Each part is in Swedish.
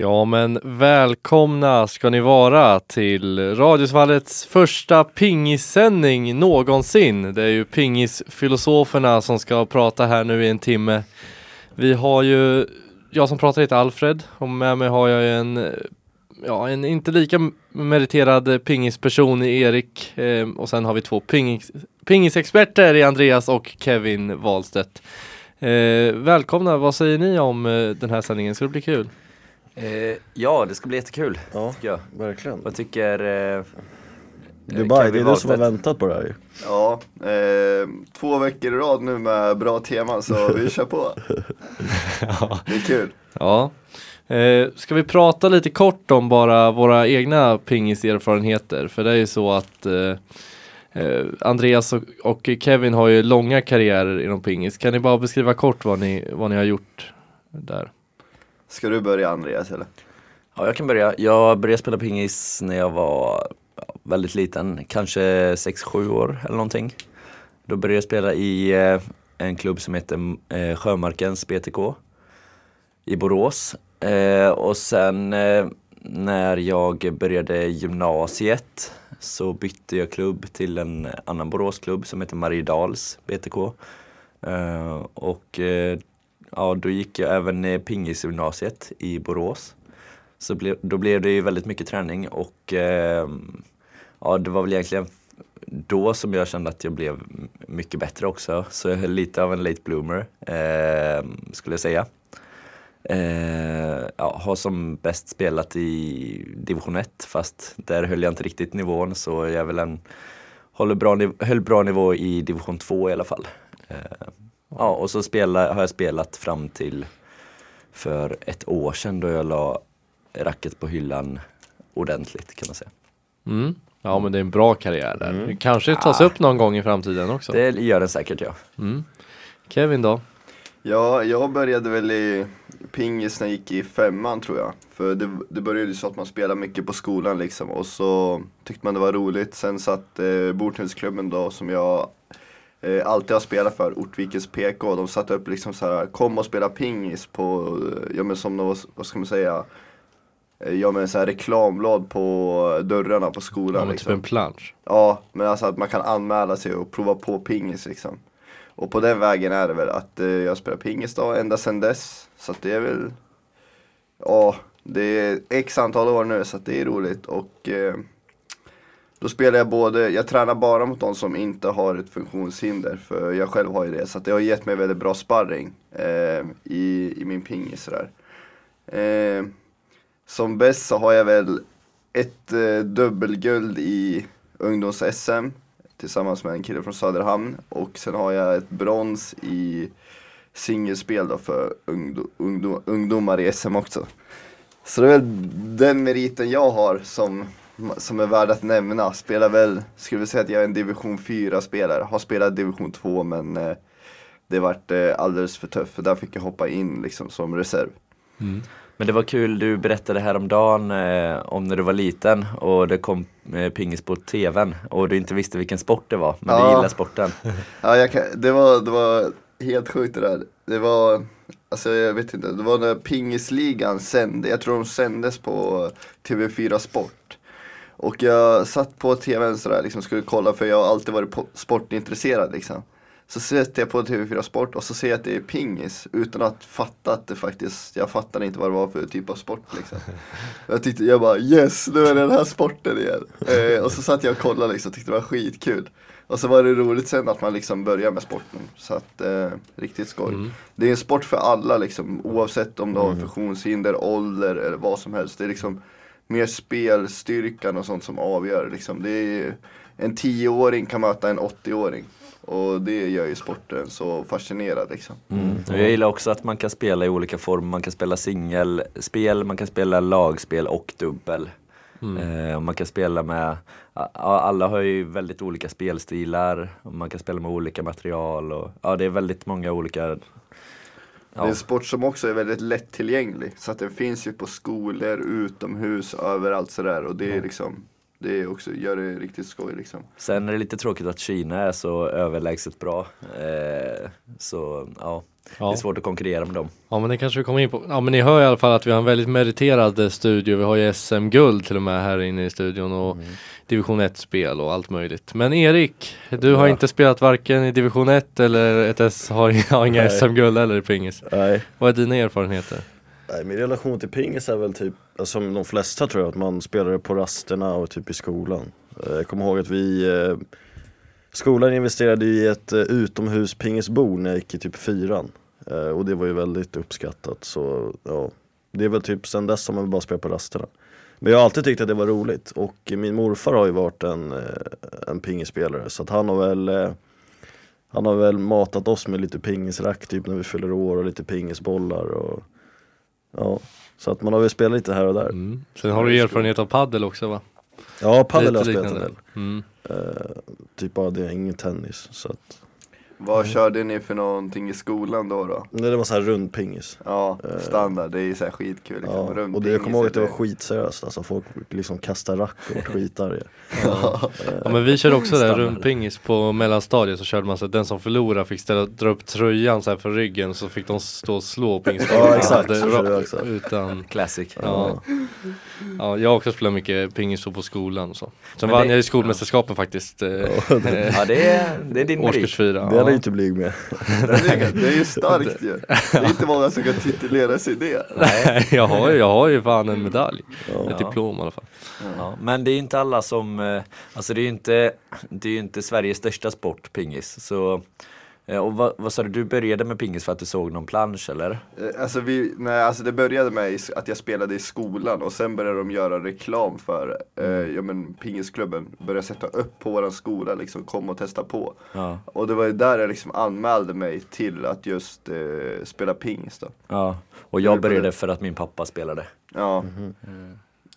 Ja men välkomna ska ni vara till Radiosvallets första pingissändning någonsin. Det är ju pingisfilosoferna som ska prata här nu i en timme. Vi har ju, jag som pratar heter Alfred och med mig har jag en, ja en inte lika meriterad pingisperson i Erik eh, och sen har vi två pingis, pingisexperter i Andreas och Kevin Wahlstedt. Eh, välkomna, vad säger ni om eh, den här sändningen? Ska det bli kul? Eh, ja, det ska bli jättekul. Ja, tycker jag. verkligen. Vad tycker eh, Dubai, det är du som har väntat på det här ju. Ja, eh, två veckor i rad nu med bra teman så vi kör på. Ja. Det är kul. Ja. Eh, ska vi prata lite kort om bara våra egna pingiserfarenheter? För det är ju så att eh, eh, Andreas och, och Kevin har ju långa karriärer inom pingis. Kan ni bara beskriva kort vad ni, vad ni har gjort där? Ska du börja Andreas eller? Ja, jag kan börja. Jag började spela pingis när jag var väldigt liten, kanske 6-7 år eller någonting. Då började jag spela i eh, en klubb som heter eh, Sjömarkens BTK i Borås. Eh, och sen när jag började gymnasiet så bytte jag klubb till en annan Boråsklubb som heter Mariedals BTK. Och ja, då gick jag även eh, pingisgymnasiet i Borås. Så ble, då blev det ju väldigt mycket träning och eh, ja, det var väl egentligen då som jag kände att jag blev mycket bättre också. Så jag är lite av en late bloomer eh, skulle jag säga. Eh, ja, har som bäst spelat i division 1 fast där höll jag inte riktigt nivån så jag är väl en, håller bra, höll bra nivå i division 2 i alla fall. Eh, ja, och så spela, har jag spelat fram till för ett år sedan då jag la racket på hyllan ordentligt kan man säga. Mm. Ja men det är en bra karriär där. Det kanske tas upp någon gång i framtiden också. Det gör den säkert ja. Mm. Kevin då? Ja, jag började väl i pingis när jag gick i femman tror jag. För det, det började ju så att man spelade mycket på skolan liksom och så tyckte man det var roligt. Sen satt eh, bordtennisklubben då som jag eh, alltid har spelat för, Ortvikens PK. De satte upp liksom så här, kom och spela pingis på, eh, ja men som något, vad ska man säga, eh, ja men så här reklamblad på dörrarna på Ja, skolan men typ liksom. en plansch. Ja, men alltså att man kan anmäla sig och prova på pingis liksom. Och på den vägen är det väl att eh, jag spelar pingis då, ända sedan dess. Så att det är väl, ja, det är x antal år nu så att det är roligt. Och eh, då spelar jag både, jag tränar bara mot de som inte har ett funktionshinder, för jag själv har ju det. Så att det har gett mig väldigt bra sparring eh, i, i min pingis sådär. Eh, som bäst så har jag väl ett eh, dubbelguld i ungdoms-SM tillsammans med en kille från Söderhamn och sen har jag ett brons i singelspel då för ungdo, ungdo, ungdomar i SM också. Så det är väl den meriten jag har som, som är värd att nämna. Spelar väl, skulle säga att jag är en division 4 spelare. Har spelat division 2 men eh, det vart eh, alldeles för tufft för där fick jag hoppa in liksom som reserv. Men det var kul, du berättade häromdagen eh, om när du var liten och det kom eh, pingis på tvn och du inte visste vilken sport det var, men du Ja. gillar sporten. Ja, kan, det, var, det var helt sjukt det där. Det var, alltså jag vet inte, det var när pingisligan sände, jag tror de sändes på TV4 Sport. Och jag satt på tvn sådär liksom skulle kolla för jag har alltid varit sportintresserad liksom. Så sätter jag på TV4 Sport och så ser jag att det är pingis utan att fatta att det faktiskt, jag fattade inte vad det var för typ av sport liksom. Jag tyckte, jag bara yes, nu är det den här sporten igen. Eh, och så satt jag och kollade liksom, tyckte det var skitkul. Och så var det roligt sen att man liksom börjar med sporten. Så att, eh, riktigt skoj. Det är en sport för alla liksom, oavsett om du har funktionshinder, ålder eller vad som helst. Det är liksom mer spelstyrkan och sånt som avgör liksom. Det är, en 10-åring kan möta en 80-åring. Och det gör ju sporten så fascinerad liksom. Mm. Jag gillar också att man kan spela i olika former, man kan spela singelspel, man kan spela lagspel och dubbel. Eh, och man kan spela med, alla har ju väldigt olika spelstilar, och man kan spela med olika material och ja det är väldigt många olika Det är Ja. en sport som också är väldigt lättillgänglig. Så att den finns ju på skolor, utomhus, överallt sådär. Och det är liksom Det är också, gör det riktigt skoj liksom. Sen är det lite tråkigt att Kina är så överlägset bra. Eh, så ja, det Ja. är svårt att konkurrera med dem. ja men det kanske vi kommer in på. Ja men ni hör i alla fall att vi har en väldigt meriterad eh, studio. Vi har ju SM-guld till och med här inne i studion och division 1-spel och allt möjligt. Men Erik, du har Ja. inte spelat varken i division 1 eller ett S, har, har inga. SM-guld eller i pingis. Nej. Vad är dina erfarenheter? Nej, min relation till pingis är väl typ, som de flesta tror jag, att man spelade på rasterna och typ i skolan. Eh, jag kommer ihåg att vi, eh, skolan investerade i ett eh, utomhuspingisbord när jag gick i typ fyran. Och det var ju väldigt uppskattat så ja, det är väl typ sen dess som man bara spelar på rasterna. Men jag har alltid tyckt att det var roligt och min morfar har ju varit en, en pingisspelare så att han har väl han har väl matat oss med lite pingisrack typ när vi fyller år och lite pingisbollar och Ja, så att man har väl spelat lite här och där. Mm. Sen har du ju erfarenhet av paddel också va? Ja, padel har jag spelat en del. Mm. Eh, typ bara det, ingen tennis. Så att, Vad körde ni för någonting i skolan då? då? nej, det var så här rundpingis. Ja, Eh, standard, det är ju så här skitkul liksom. Ja, och det, jag kommer ihåg att det var skitseriöst, alltså folk liksom kastade rack och var skitarga. Ja men vi körde också det, Standard. rundpingis på mellanstadiet så körde man så att den som förlorade fick ställa, dra upp tröjan så här för ryggen så fick de stå och slå pingisbollen. Ja, exakt, Det-. Utan, Classic. ja. Ja, jag har också spelat mycket pingis på skolan och så. Sen Men vann det- jag i skolmästerskapen faktiskt. Eh, eh, Ja det är, det är din årskurs merit. fyra. Det hade jag Ja. inte blivit med. Det är, det är ju starkt ju. Det är inte många som kan titulera sig det. Nej, jag har, ju, jag har ju fan en medalj. Ja. Ett diplom i alla fall. Ja, men det är inte alla som, eh, alltså det är ju inte, det är ju inte Sveriges största sport, pingis. Så, och vad, vad sa du, du började med pingis för att du såg någon plansch eller? Eh, Alltså, vi, nej, alltså det började med att jag spelade i skolan och sen började de göra reklam för eh, ja, men, pingisklubben. Började sätta upp på våran skola, liksom kom och testa på. Ja. Och det var ju där jag liksom anmälde mig till att just eh, spela pingis då. ja. Och jag började för att min pappa spelade. Ja. Mhm.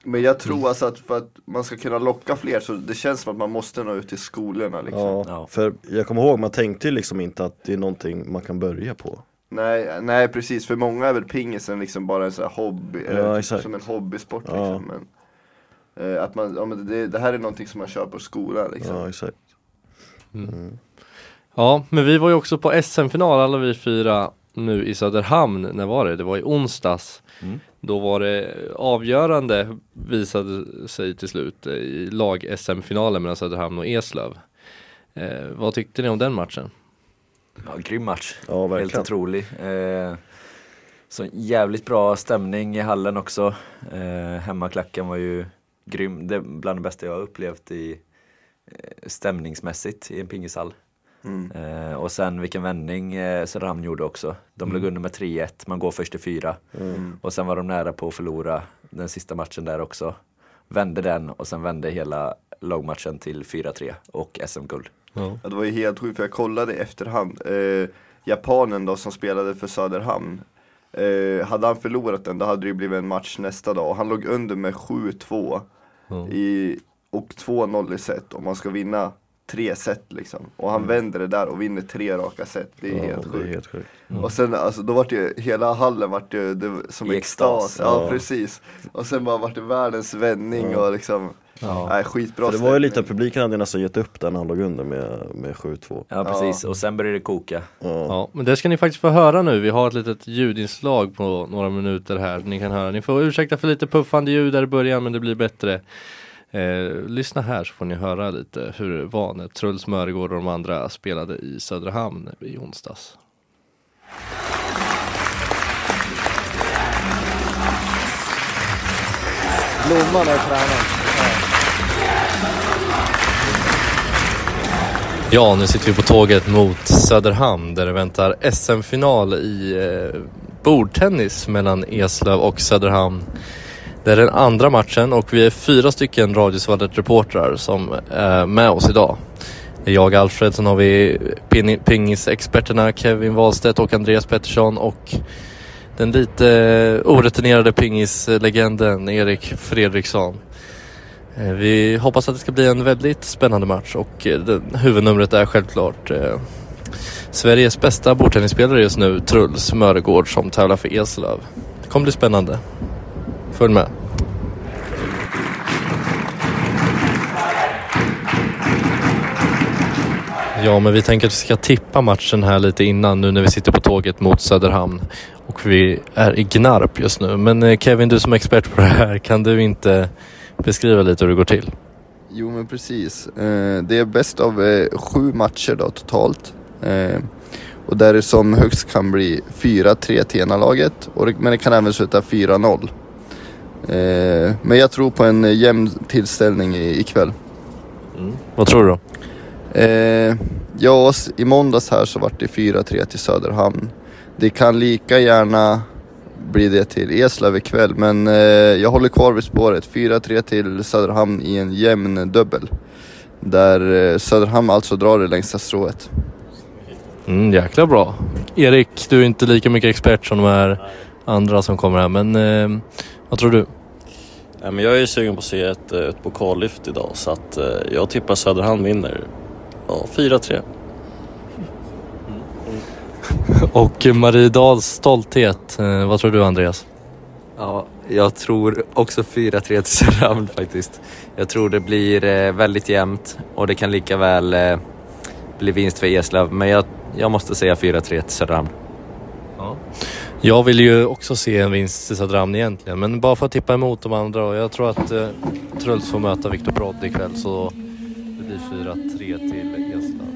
Men jag tror alltså att för att man ska kunna locka fler så det känns som att man måste nå ut till skolorna liksom. Ja, Ja. för jag kommer ihåg, man tänkte ju liksom inte att det är någonting man kan börja på. Nej, nej precis, för många är väl pingisen liksom bara en sån här hobby, Ja, eller exakt. som en hobbysport Ja. liksom. Men, eh, att man, ja, men det, det här är någonting som man kör på skolan liksom. Ja, exakt. Ja, men vi var ju också på SM-final alla vi fyra nu i Söderhamn. När var det? Det var i onsdags. Mm. Då var det avgörande visade sig till slut eh, i lag-SM-finalen mellan Söderhamn och Eslöv. Eh, vad tyckte ni om den matchen? Ja, grym match. Ja, Helt otrolig. Eh, så jävligt bra stämning i hallen också. Eh, hemmaklacken var ju grym. Det är bland det bästa jag har upplevt i eh, stämningsmässigt i en pingishall. Mm. Eh, och sen vilken vändning eh, Söderhamn gjorde också. De låg under med 3-1, man går först till 4. Mm. Och sen var de nära på att förlora den sista matchen där också. Vände den och sen vände hela lagmatchen till 4-3 och SM-guld. Ja. Ja, det var ju helt sjukt för jag kollade i efterhand. Eh, japanen då som spelade för Söderhamn. Eh, hade han förlorat den då hade det ju blivit en match nästa dag. Och han låg under med 7-2 Ja. i, och 2-0 i set om man ska vinna tre set liksom. Och han vänder det där och vinner tre raka set. Det är Ja, helt sjukt. helt sjukt. Och sen alltså då vart det hela hallen vart det, det som I extas. extas, Ja, ja. precis. Och sen bara vart det världens vändning och liksom, Ja. nej skitbra För det var ju lite, publiken hade nästan gett upp den han låg under med, med 7-2. Ja precis, och sen började det koka. Ja. Ja, men det ska ni faktiskt få höra nu. Vi har ett litet ljudinslag på några minuter här. Ni kan höra. Ni får ursäkta för lite puffande ljud där i början, men det blir bättre. Eh, lyssna här så får ni höra lite hur det var när Truls Mörgård och de andra spelade i Söderhamn i onsdags. Blomman är tränaren. Ja, nu sitter vi på tåget mot Söderhamn där det väntar SM-final i eh, bordtennis mellan Eslöv och Söderhamn. Det är den andra matchen och vi är fyra stycken Radiosvallet-reportrar som är med oss idag. Det är jag, Alfred, sen har vi pin- pingisexperterna Kevin Wahlstedt och Andreas Pettersson och den lite orutinerade pingislegenden Erik Fredriksson. Eh, vi hoppas att det ska bli en väldigt spännande match och eh, huvudnumret är självklart eh, Sveriges bästa bordtennisspelare just nu, Truls Mörgård som tävlar för Eslöv. Det kommer bli spännande. Följ med. Ja, men vi tänker att vi ska tippa matchen här lite innan nu när vi sitter på tåget mot Söderhamn och vi är i Gnarp just nu. Men eh, Kevin, du som är expert på det här, kan du inte beskriva lite hur det går till? Jo, men precis. Eh, det är bäst av eh, sju matcher då totalt. Och där det som högst kan bli 4-3 till ena laget, men det kan även sluta 4-0. Eh, men jag tror på en eh, jämn tillställning i, ikväll. Vad tror du då? Eh, ja, i måndags här så vart det 4-3 till Söderhamn. Det kan lika gärna bli det till Eslöv ikväll, men eh, jag håller kvar vid spåret. 4-3 till Söderhamn i en jämn dubbel. Där eh, Söderhamn alltså drar det längsta strået. Mm, jäkla bra. Erik, du är inte lika mycket expert som de här andra som kommer här, men eh, vad tror du? Ja, men jag är sugen på att se ett, eh, ett pokallyft idag så att eh, jag tippar Söderhamn vinner. Ja, 4-3. Och Mariedals stolthet, eh, vad tror du Andreas? Ja, jag tror också 4-3 till Söderhamn faktiskt. Jag tror det blir eh, väldigt jämnt och det kan lika väl eh, bli vinst för Eslöv. Men jag, jag måste säga 4-3 till Söderhamn. Jag vill ju också se en vinst till Söderhamn egentligen, men bara för att tippa emot de andra och jag tror att eh, Truls får möta Viktor Brodd ikväll så det blir 4-3 till Eslöv.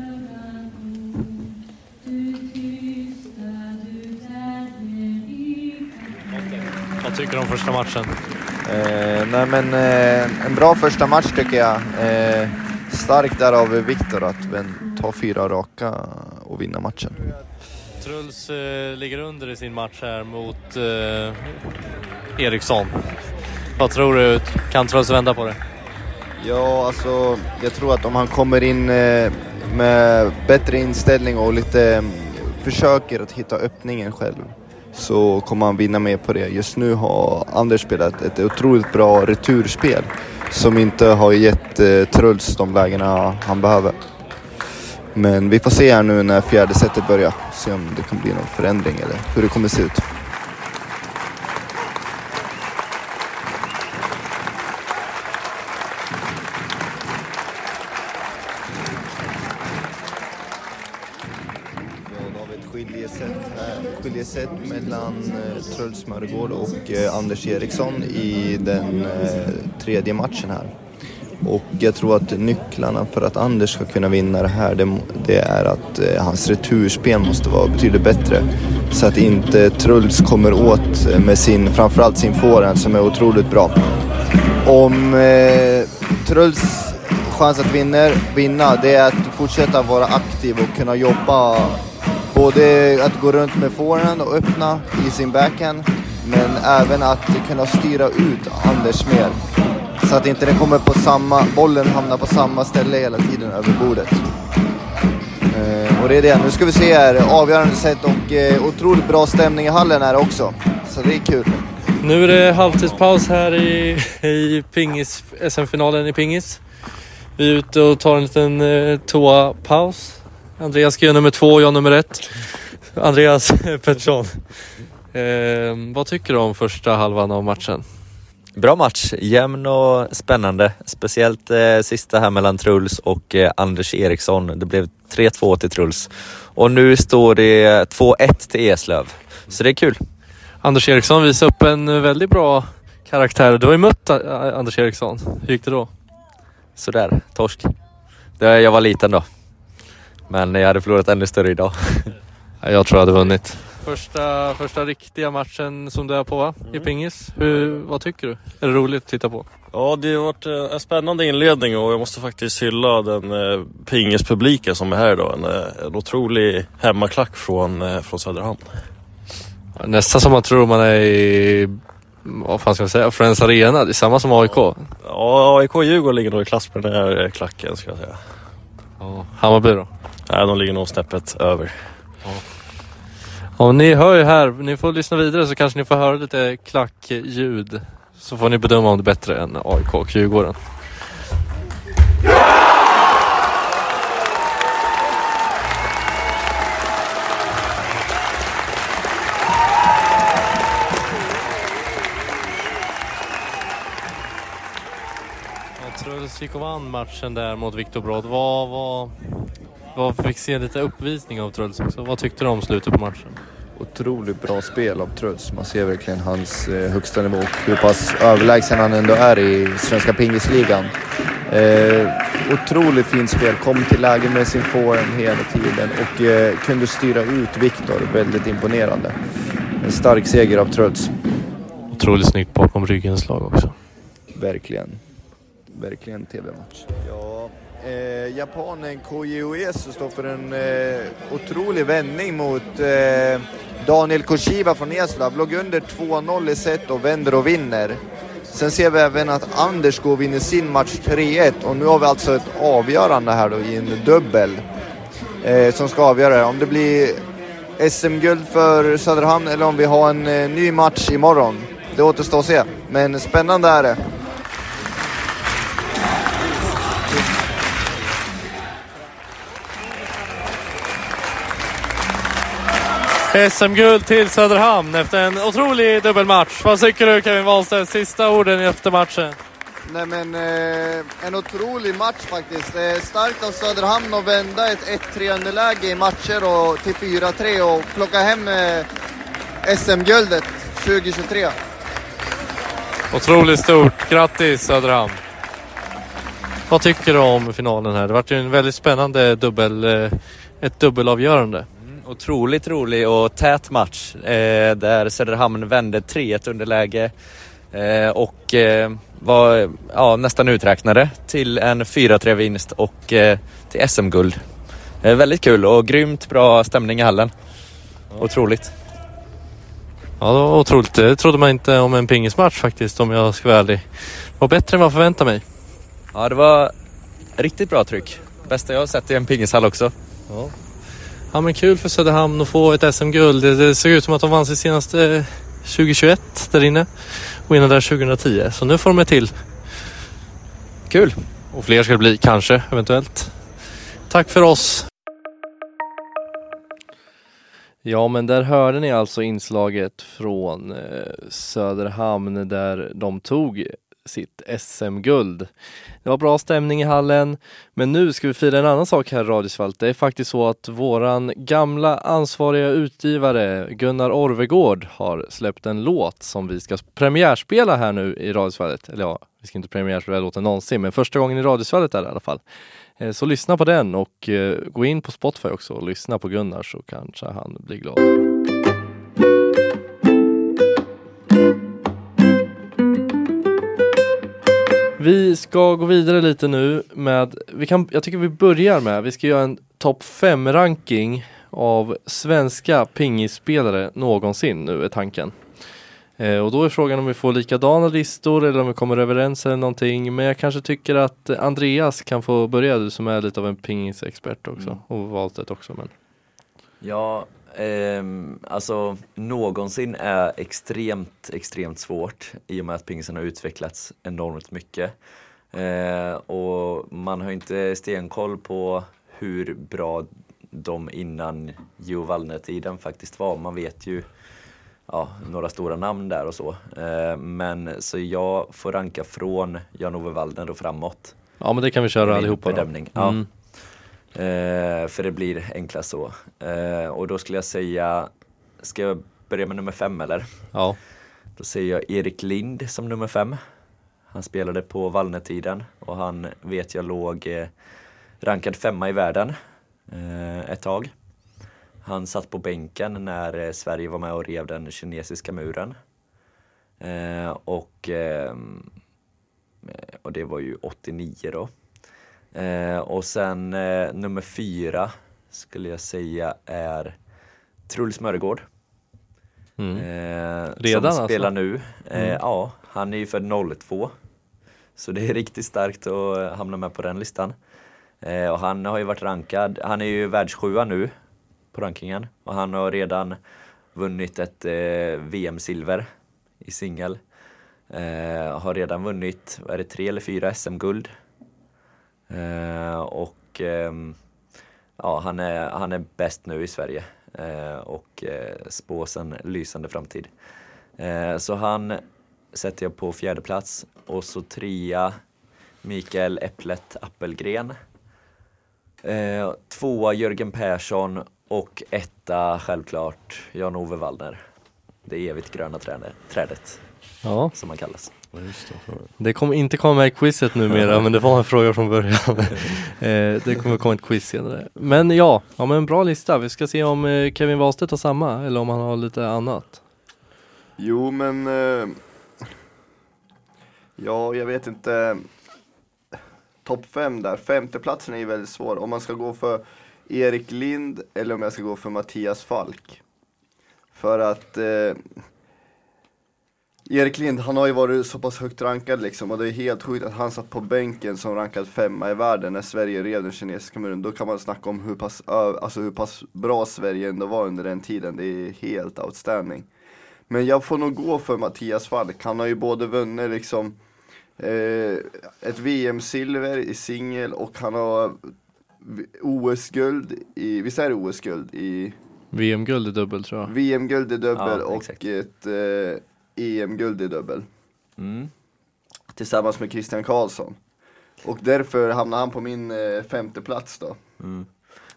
Vad tycker du om första matchen? Eh, nej men eh, en bra första match tycker jag. Eh, starkt där av Viktor att ta fyra raka och vinna matchen. Truls eh, ligger under i sin match här mot eh, Eriksson. Vad tror du? Kan Truls vända på det? Ja, alltså jag tror att om han kommer in eh, med bättre inställning och lite mm, försöker att hitta öppningen själv så kommer han vinna mer på det. Just nu har Anders spelat ett otroligt bra returspel som inte har gett eh, Truls de lägena han behöver. Men vi får se här nu när fjärde setet börjar, se om det kan bli någon förändring eller hur det kommer se ut. Då har vi ett skiljeset här. Skiljeset mellan eh, Truls Mörgård och eh, Anders Eriksson i den eh, tredje matchen här. Och jag tror att nycklarna för att Anders ska kunna vinna det här, det, det är att eh, hans returspel måste vara betydligt bättre. Så att inte Truls kommer åt eh, med sin, framförallt sin forehand som är otroligt bra. Om eh, Truls chans att vinna, vinna, det är att fortsätta vara aktiv och kunna jobba Både att gå runt med forehand och öppna i sin backhand, men även att kunna styra ut Anders mer. Så att inte den kommer på samma, bollen hamnar på samma ställe hela tiden över bordet. Eh, och det är det. Nu ska vi se här, avgörande set och eh, otroligt bra stämning i hallen här också. Så det är kul. Nu är det halvtidspaus här i, i pingis, SM-finalen i pingis. Vi är ute och tar en liten eh, toapaus. Andreas ska göra nummer två och jag nummer ett. Andreas Pettersson. Eh, vad tycker du om första halvan av matchen? Bra match, jämn och spännande. Speciellt eh, sista här mellan Truls och eh, Anders Eriksson. Det blev 3-2 till Truls. Och nu står det 2-1 till Eslöv. Så det är kul. Anders Eriksson visar upp en väldigt bra karaktär. Du har ju mött eh, Anders Eriksson. Hur gick det då? Sådär, torsk. Det, jag var liten då. Men jag hade förlorat ännu större idag. Jag tror jag hade vunnit. Första, första riktiga matchen som du är på va? i pingis. Hur, vad tycker du? Är det roligt att titta på? Ja, det har varit eh, en spännande inledning och jag måste faktiskt hylla den eh, pingispubliken som är här idag. En, eh, en otrolig hemmaklack från, eh, från Söderhamn. Nästan som man tror man är i, vad fan ska man säga, Friends Arena. Det är samma som AIK. Ja, AIK och Djurgården ligger nog i klass med den här eh, klacken ska jag säga. Hammarby då? Nej, de ligger nog snäppet över. Ja, ni hör ju här, ni får lyssna vidare så kanske ni får höra lite klackljud. Så får ni bedöma om det är bättre än AIK och Djurgården. Ja, Truls gick och vann matchen där mot Viktor Brodd. Vad, vad, vad fick se lite uppvisning av Truls också. Vad tyckte du om slutet på matchen? Otroligt bra spel av Truls. Man ser verkligen hans eh, högsta nivå och hur pass överlägsen han ändå är i Svenska Pingisligan. Eh, otroligt fint spel, kom till läge med sin forehand hela tiden och eh, kunde styra ut Viktor. Väldigt imponerande. En stark seger av Truls. Otroligt snyggt bakom ryggen slag också. Verkligen. Verkligen TV-match. Ja, eh, japanen Koji Uesu står för en eh, otrolig vändning mot eh, Daniel Koshiba från Eslöv. Låg under 2-0 i set och vänder och vinner. Sen ser vi även att Anders går vinner sin match 3-1 och nu har vi alltså ett avgörande här då i en dubbel eh, som ska avgöra om det blir SM-guld för Söderhamn eller om vi har en eh, ny match imorgon. Det återstår att se, men spännande är det. SM-guld till Söderhamn efter en otrolig dubbelmatch. Vad tycker du Kevin Wahlstedt? Sista orden efter matchen. Nej men eh, en otrolig match faktiskt. Eh, starkt av Söderhamn att vända ett 1-3 underläge i matcher och till 4-3 och plocka hem eh, SM-guldet 2023. Otroligt stort. Grattis Söderhamn. Vad tycker du om finalen här? Det vart ju en väldigt spännande dubbel, eh, ett dubbelavgörande. Otroligt rolig och tät match eh, där Söderhamn vände 3-1 underläge eh, och eh, var ja, nästan uträknade till en 4-3 vinst och eh, till SM-guld. Eh, väldigt kul och grymt bra stämning i hallen. Otroligt. Ja, det var otroligt. Det trodde man inte om en pingismatch faktiskt om jag ska vara ärlig. Det var bättre än vad jag förväntade mig. Ja, det var riktigt bra tryck. Bästa jag har sett i en pingishall också. Ja. Ja men kul för Söderhamn att få ett SM-guld. Det, det såg ut som att de vann sitt senaste 2021 där inne och innan där 2010. Så nu får de ett till. Kul! Och fler ska det bli, kanske, eventuellt. Tack för oss! Ja, men där hörde ni alltså inslaget från eh, Söderhamn där de tog sitt SM-guld. Det var bra stämning i hallen, men nu ska vi fira en annan sak här i Radiosvalt. Det är faktiskt så att våran gamla ansvariga utgivare Gunnar Orvegård har släppt en låt som vi ska premiärspela här nu i Radiosvallet. Eller ja, vi ska inte premiärspela låten någonsin, men första gången i Radiosvallet är det i alla fall. Eh, så lyssna på den och eh, gå in på Spotify också och lyssna på Gunnar så kanske han blir glad. Vi ska gå vidare lite nu med, vi kan, jag tycker vi börjar med, vi ska göra en topp 5 ranking av svenska pingisspelare någonsin nu är tanken. Eh, och då är frågan om vi får likadana listor eller om vi kommer överens eller någonting. Men jag kanske tycker att Andreas kan få börja, du som är lite av en pingisexpert också Mm. och valt det också. Men. Ja, ehm, alltså någonsin är extremt, extremt svårt i och med att pingisen har utvecklats enormt mycket. Eh, och man har inte stenkoll på hur bra de innan Jo Wallner-tiden faktiskt var. Man vet ju ja, några stora namn där och så. Eh, men så jag får ranka från Jan-Ove Wallner och framåt. Ja men det kan vi köra allihopa då. bedömning. Ja. Mm. Eh, för det blir enklast så. Eh, och då skulle jag säga, ska jag börja med nummer fem eller? Ja. Då säger jag Erik Lind som nummer fem. Han spelade på Vallnetiden och han vet jag låg eh, rankad femma i världen eh, ett tag. Han satt på bänken när eh, Sverige var med och rev den kinesiska muren. Eh, och, ehm, eh, och det var ju 89 då. Eh, och sen eh, nummer fyra skulle jag säga är Truls Mörgård. Mm. Eh, Redan som alltså? spelar nu. Eh, Mm. Ja, han är ju född 02. Så det är riktigt starkt att eh, hamna med på den listan. Eh, och han har ju varit rankad, han är ju världssjua nu på rankingen. Och han har redan vunnit ett VM-silver i singel. Har redan vunnit, vad är det, tre eller fyra SM-guld. Eh, och ehm, ja, han är, han är bäst nu i Sverige eh, och eh, spås en lysande framtid. Eh, så han sätter jag på fjärde plats och så trea Mikael Äpplet Appelgren. Eh, tvåa Jörgen Persson och etta självklart Jan-Ove Wallner. Det evigt gröna trädet, trädet Ja, som man kallas. Det kommer inte komma med i quizet numera men det var en fråga från början. eh, det kommer komma ett quiz senare. Men ja, ja men bra lista. Vi ska se om eh, Kevin Wahlstedt har samma eller om han har lite annat. Jo, men... Eh, ja, jag vet inte. Topp fem där. Femteplatsen är ju väldigt svår. Om man ska gå för Erik Lind eller om jag ska gå för Mattias Falk. För att eh, Erik Lind, han har ju varit så pass högt rankad liksom och det är helt sjukt att han satt på bänken som rankad femma i världen när Sverige rev den kinesiska muren. Då kan man snacka om hur pass, alltså hur pass bra Sverige ändå var under den tiden. Det är helt outstanding. Men jag får nog gå för Mattias Falk. Han har ju både vunnit liksom eh, ett VM-silver i singel och han har OS-guld i, visst är det OS-guld i VM-guld i dubbel tror jag. VM-guld i dubbel Ja, och exakt. ett eh, EM-guld i dubbel. Mm. Tillsammans med Christian Karlsson. Och därför hamnar han på min eh, femte plats då. Mm.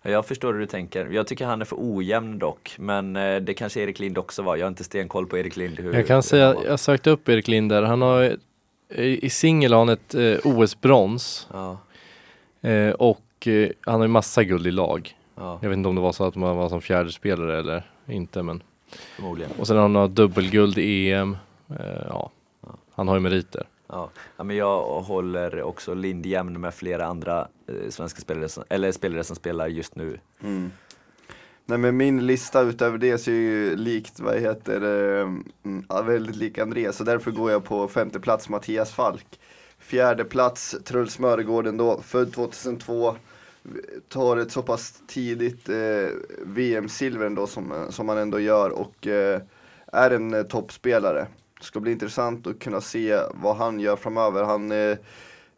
Ja, Jag förstår hur du tänker. Jag tycker han är för ojämn dock. Men eh, det kanske Erik Lind också var. Jag har inte stenkoll på Erik Lind. Hur, Jag kan säga, jag sökte upp Erik Linder. Han har i i singel har han ett eh, OS-brons Ja, eh, och eh, han har ju massa guld i lag. ja, Jag vet inte om det var så att man var som fjärde spelare eller inte men. Förmodligen. Och sen har han några dubbelguld i EM. Eh, ja. Han har ju meriter. Ja. ja, men jag håller också Lind jämn med flera andra eh, svenska spelare som, eller spelare som spelar just nu. Mm. Nej men min lista utöver det ser ju likt, vad heter det, ja, väldigt lik Andreas. Så därför går jag på femte plats Mattias Falk. Fjärde plats Truls Mörgården då, född 2002. Tar ett så pass tidigt eh, VM-silver ändå som, eh, som han ändå gör och eh, är en eh, toppspelare. Det ska bli intressant att kunna se vad han gör framöver. Han eh,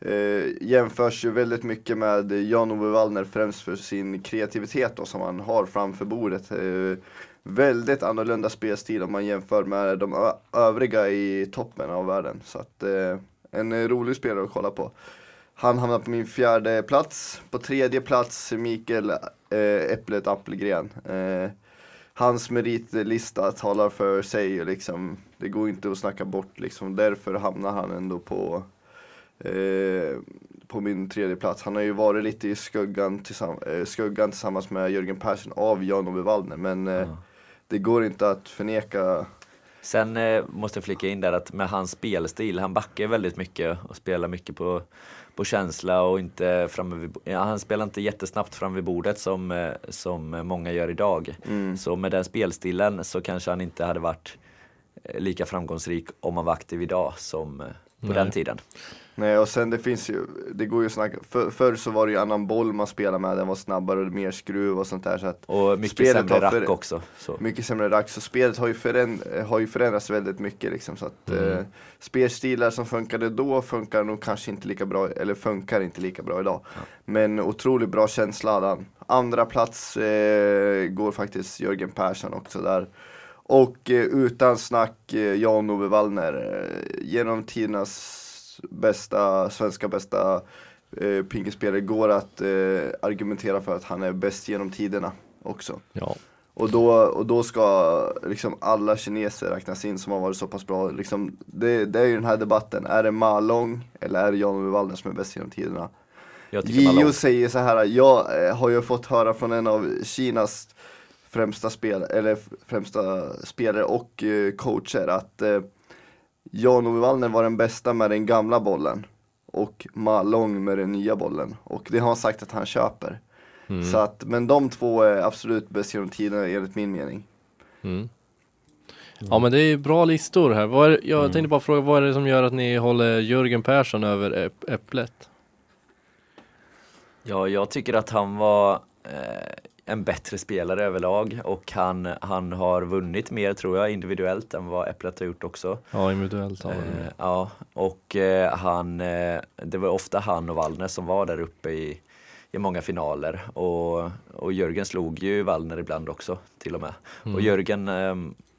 eh, jämförs ju väldigt mycket med Jan-Ove Wallner främst för sin kreativitet då, som han har framför bordet. Eh, väldigt annorlunda spelstil om man jämför med de övriga i toppen av världen. Så att eh, en eh, rolig spelare att kolla på. Han hamnar på min fjärde plats. På tredje plats Mikael eh, Äpplet Appelgren. Eh, hans meritlista talar för sig. Liksom. Det går inte att snacka bort. Liksom. Därför hamnar han ändå på, eh, på min tredje plats. Han har ju varit lite i skuggan, tillsamm- eh, skuggan tillsammans med Jörgen Persson av Jan-Ove Wallner. Men eh, det går inte att förneka. Sen eh, måste jag flika in där att med hans spelstil, han backar väldigt mycket och spelar mycket på, på känsla och inte framme vid, ja, han spelar inte jättesnabbt fram vid bordet som, eh, som många gör idag. Mm. Så med den spelstilen så kanske han inte hade varit eh, lika framgångsrik om han var aktiv idag som eh, på Nej. den tiden. Nej och sen det finns ju, det går ju att snacka, för, förr så var det ju annan boll man spelade med, den var snabbare och mer skruv och sånt där så att Och mycket sämre rack för- också. Så. mycket sämre rack, så spelet har ju, föränd, har ju förändrats väldigt mycket liksom så att Mm. eh, spelstilar som funkade då funkar nog kanske inte lika bra, eller funkar inte lika bra idag. Men otroligt bra känsla hade han. Andra plats eh, går faktiskt Jörgen Persson också där. Och eh, utan snack eh, Jan-Ove Wallner, eh, genom tidernas bästa, svenska bästa eh, pingisspelare går att eh, argumentera för att han är bäst genom tiderna också. Ja. Och då, och då ska liksom alla kineser räknas in som har varit så pass bra. Liksom, det, det är ju den här debatten, är det Ma Long eller är det Jan-Ove Wallner som är bäst genom tiderna? Jag lång- säger så här, jag eh, har ju fått höra från en av Kinas främsta, spel, eller främsta spelare och eh, coacher att eh, Jan-Ove Wallner var den bästa med den gamla bollen och Ma Long med den nya bollen. Och det har han sagt att han köper. Mm. Så att, men de två är absolut bäst genom tiderna enligt min mening. Mm. Ja men det är bra listor här. Vad är, jag Mm. tänkte bara fråga, vad är det som gör att ni håller Jörgen Persson över äpp- Äpplet? Ja, jag tycker att han var eh, en bättre spelare överlag och han, han har vunnit mer tror jag individuellt än vad Äpplet har gjort också. Ja individuellt har Eh, vi. ja, och eh, han, eh, det var ofta han och Wallner som var där uppe i, i många finaler och, och Jörgen slog ju Wallner ibland också till och med. Och Jörgen, eh,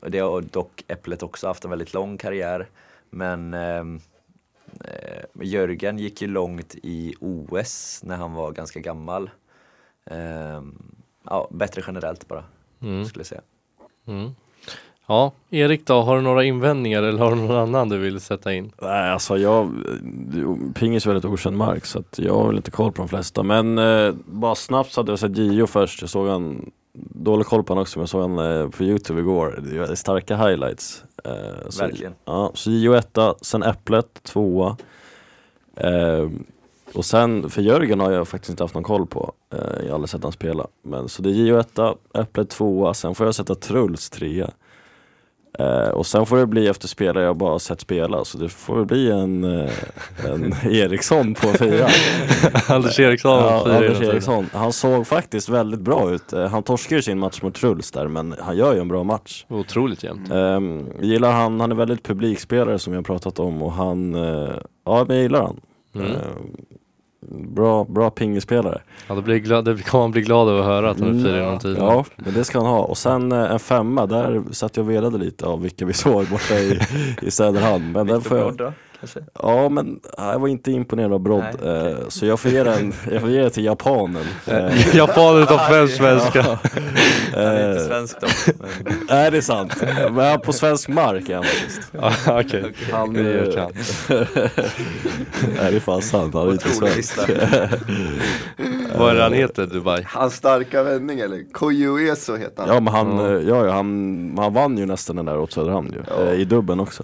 det har dock Äpplet också haft en väldigt lång karriär men ehm, eh, Jörgen gick ju långt i OS när han var ganska gammal. Ehm, ja, bättre generellt bara, Mm. skulle jag säga. Mm. Ja, Erik då, har du några invändningar eller har du någon annan du vill sätta in? Nej alltså jag, pingis är väldigt okänd mark så att jag har väl inte koll på de flesta men eh, bara snabbt så hade jag sett Gio först, jag såg han Dålig koll på honom också men jag såg han eh, på youtube igår, det är starka highlights eh, så, Verkligen. Ja, så Gio etta, sen Äpplet tvåa eh, Och sen, för Jörgen har jag faktiskt inte haft någon koll på, eh, jag har aldrig sett han spela Men så det är Gio etta, Äpplet tvåa, sen får jag sätta Truls trea Eh, och sen får det bli efter spelare jag bara sett spela, så det får väl bli en, eh, en Eriksson på fyra. Anders Eriksson, ja, fyra Anders. Eriksson. Han såg faktiskt väldigt bra ut. Eh, han torskar ju sin match mot Truls där, men han gör ju en bra match. Otroligt jämnt. Um, gillar han, han är väldigt publikspelare som jag pratat om och han, eh, ja men jag gillar han. Mm. Bra, bra pingisspelare. Ja, då blir glad, det kommer man bli glad över att höra att han är fyra genom tiden. Ja, men det ska han ha. Och sen eh, en femma, där satt jag och velade lite av vilka vi såg borta i, i Söderhamn. Men den får jag, kanske? Ja men jag var inte imponerad av Brodd, Nej, eh, så jag får ge den, jag får ge den till japanen. Eh, Japaner utav fem svenska. Han är inte eh, svensk då. Men, Nej det är sant, men på svensk mark är han faktiskt. Okej, Han det eh, erkänns. Nej det är fan sant, han är inte svensk. Vad är det han heter, Dubai? Hans starka vändning eller? Koyueso heter han. Ja men han, Ja. eh, ja, ja, han, han vann ju nästan den där åt Söderhamn ju, Ja. i dubben också.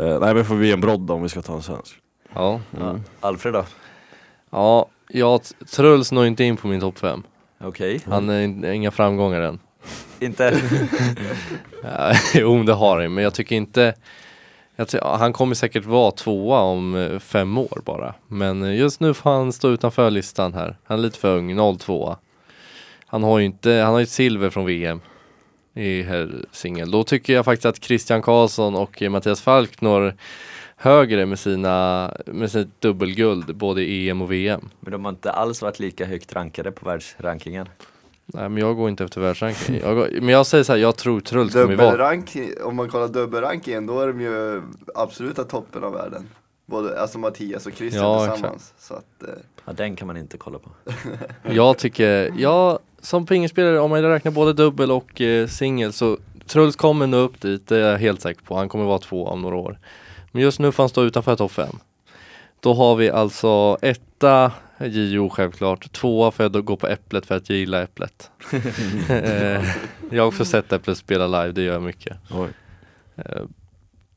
Eh, nej men får vi en Brodd om vi ska ta en svensk. Ja, Mm. Alfred då? ja jag, Truls når inte in på min topp fem. Okej, Han är in- inga framgångar än. inte? Ja, Jo, det har han men jag tycker inte jag ty- ja, Han kommer säkert vara tvåa om eh, fem år bara. Men eh, just nu får han stå utanför listan här. Han är lite för ung, 02 Han har ju inte, han har ju ett silver från VM i herrsingel. Då tycker jag faktiskt att Christian Karlsson och Mattias Falk når högre med sina med sitt dubbelguld både i EM och VM. Men de har inte alls varit lika högt rankade på världsrankingen. Nej men jag går inte efter världsranking. Jag går, men jag säger så här, jag tror Truls kommer vara Dubbelrank, om man kollar dubbelrankingen då är de ju absoluta toppen av världen. Både, alltså Mattias och Christian Ja, tillsammans. Så att, eh, Ja, den kan man inte kolla på. Jag tycker, jag som pingisspelare, om man räknar både dubbel och eh, singel så Truls kommer nå upp dit, det är jag helt säker på. Han kommer vara två om några år. Men just nu får han stå utanför topp fem. Då har vi alltså etta JO självklart, tvåa jag då gå på Äpplet för att jag gillar Äpplet. Eh, jag har också sett Äpplet spela live, det gör jag mycket. Oj. Eh,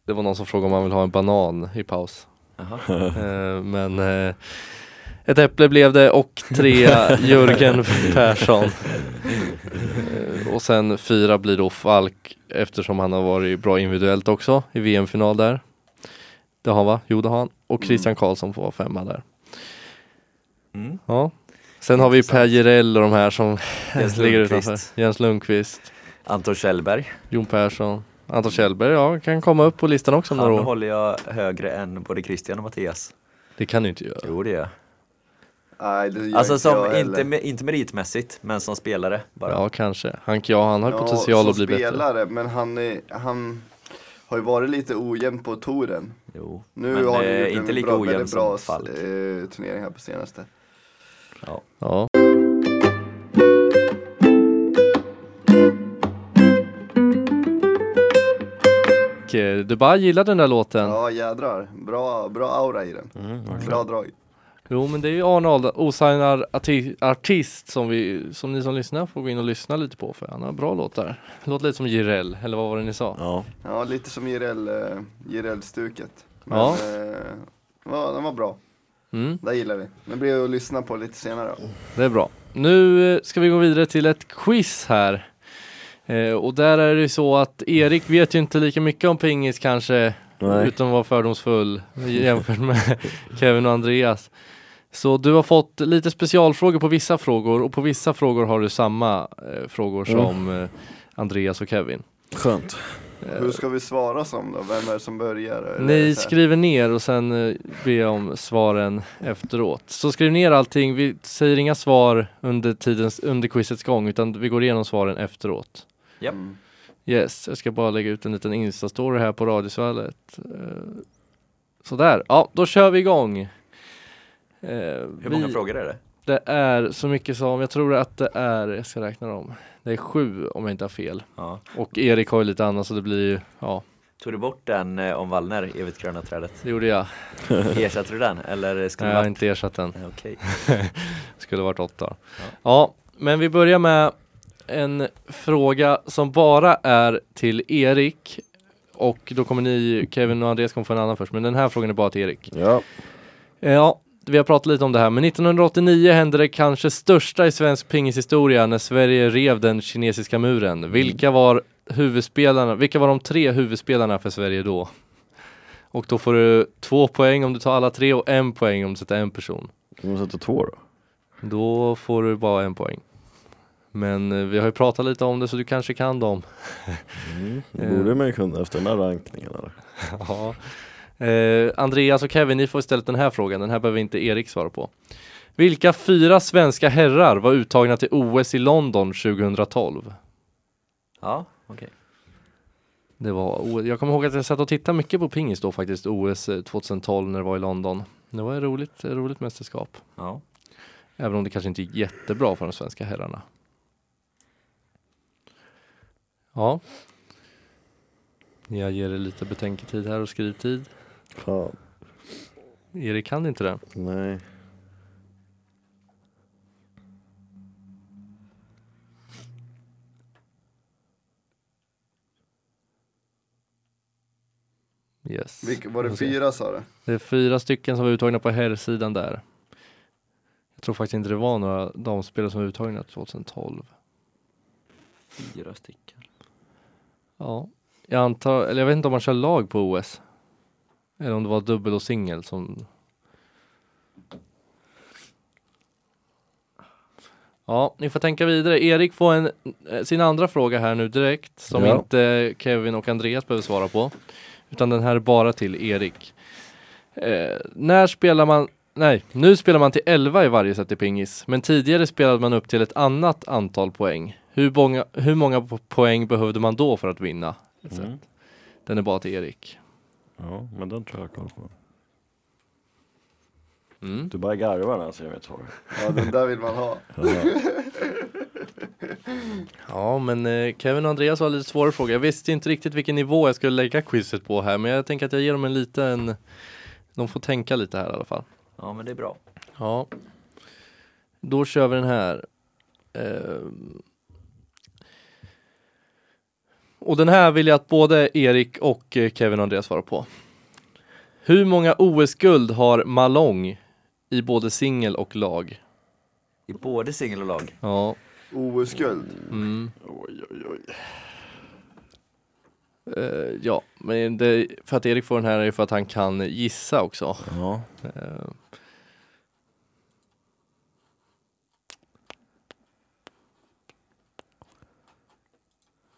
Det var någon som frågade om man vill ha en banan i paus. Eh, Men ett äpple blev det och trea Jörgen Persson. Eh, Och sen fyra blir då Falk eftersom han har varit bra individuellt också i VM-final där. Det har han va? Jo det har han. Och Christian Karlsson får vara femma där. Mm. Ja. Sen har vi Per Jirell och de här som ligger utanför. Jens Lundqvist, Anton Kjellberg. Jon Persson, Anton Kjellberg, ja kan komma upp på listan också om Han några år. håller jag högre än både Christian och Mattias. Det kan du inte göra. Jo det gör jag. Nej, det gör Alltså inte som, jag inte, heller. me- inte meritmässigt, men som spelare bara. Ja kanske. Han, ja, han har Ja, potential som att bli bättre. spelare, men han, är, han har ju varit lite ojämn på touren. Jo. Nu men har eh, inte en lika bra, ojämn väldigt bra som Falk. eh, turnering här på senaste. Ja. Ja. Eh, Dubai gillar den där låten. Ja jädrar, bra, bra aura i den. Bra drag. Jo men det är ju Arne Alda, osignad arti- artist som, vi, som ni som lyssnar får gå in och lyssna lite på för han har bra låtar. Låter lite som Jireel, eller vad var det ni sa? Ja. Ja, lite som eh, Jireel-stuket. Men Ja. eh, ja, den var bra. Mm, Det gillar vi. Den blir att lyssna på lite senare. då. det är bra. Nu eh, ska vi gå vidare till ett quiz här. Eh, och där är det ju så att Erik vet ju inte lika mycket om pingis kanske Nej. utan att vara fördomsfull jämfört med Kevin och Andreas. Så du har fått lite specialfrågor på vissa frågor och på vissa frågor har du samma eh, frågor Mm. som eh, Andreas och Kevin. Skönt. Eh, Hur ska vi svara som då? Vem är det som börjar? Ni skriver ner och sen eh, ber jag om svaren efteråt. Så skriv ner allting, vi säger inga svar under, tidens, under quizets gång utan vi går igenom svaren efteråt. Japp. Mm. Yes, jag ska bara lägga ut en liten instastory här på Radiosvallet. Eh, Sådär, ja då kör vi igång. Eh, Hur många vi- frågor är det? Det är så mycket som, jag tror att det är, jag ska räkna dem. Det är sju om jag inte har fel. Ja. Och Erik har ju lite annat så det blir ju, ja, Tog du bort den eh, om Wallner, evigt gröna trädet? det gjorde jag. Ersatte du den eller skulle Nej, jag har inte ersatt den. Okej. Skulle varit åtta. Ja. men vi börjar med en fråga som bara är till Erik. Och då kommer ni, Kevin och Andreas kommer få en annan först, men den här frågan är bara till Erik. Ja, Ja, vi har pratat lite om det här, men 1989 hände det kanske största i svensk pingishistoria när Sverige rev den kinesiska muren. Vilka var huvudspelarna, vilka var de tre huvudspelarna för Sverige då? Och då får du två poäng om du tar alla tre och en poäng om du sätter en person. kan man sätta två då? Då får du bara en poäng. Men eh, vi har ju pratat lite om det så du kanske kan dem. Mm. Det Eh. borde man ju kunna efter den här rankningen eller? Ja. Eh, Andreas och Kevin, ni får istället den här frågan. Den här behöver inte Erik svara på. Vilka fyra svenska herrar var uttagna till OS i London 2012? Ja, okej. Det var, O- jag kommer ihåg att jag satt och tittade mycket på pingis då faktiskt, OS eh, 2012 när det var i London. Det var ett roligt, ett roligt mästerskap. Ja. Även om det kanske inte gick jättebra för de svenska herrarna. Ja. Jag ger er lite betänketid här och skrivtid. Fan, Erik kan inte det. nej. Yes. Vilka, var det fyra sa du? Det är fyra stycken som var uttagna på herrsidan där. Jag tror faktiskt inte det var några damspelare som var uttagna 2012. Fyra stycken. Ja, jag antar, eller jag vet inte om man kör lag på OS. Eller om det var dubbel och singel som Ja, ni får tänka vidare. Erik får en, eh, sin andra fråga här nu direkt som Ja. inte Kevin och Andreas behöver svara på. Utan den här är bara till Erik. Eh, när spelar man, nej, nu spelar man till 11 i varje set i pingis. Men tidigare spelade man upp till ett annat antal poäng. Hur många, hur många po- poäng behövde man då för att vinna? Mm. Den är bara till Erik. Ja, men den tror jag har koll på. Mm. Du bara garvar när jag säger mitt svar. Ja, den där vill man ha. Ja, men eh, Kevin och Andreas har lite svårare frågor. Jag visste inte riktigt vilken nivå jag skulle lägga quizet på här, men jag tänker att jag ger dem en liten, de får tänka lite här i alla fall. Ja, men det är bra. Ja. Då kör vi den här. Ehm. Och den här vill jag att både Erik och eh, Kevin och Andreas svarar på. Hur många OS-guld har Malong i både singel och lag? I både singel och lag. Ja. OS-guld. Mm. Oj, oj, oj. Eh, ja, men det, för att Erik får den här är för att han kan gissa också. Ja. Eh.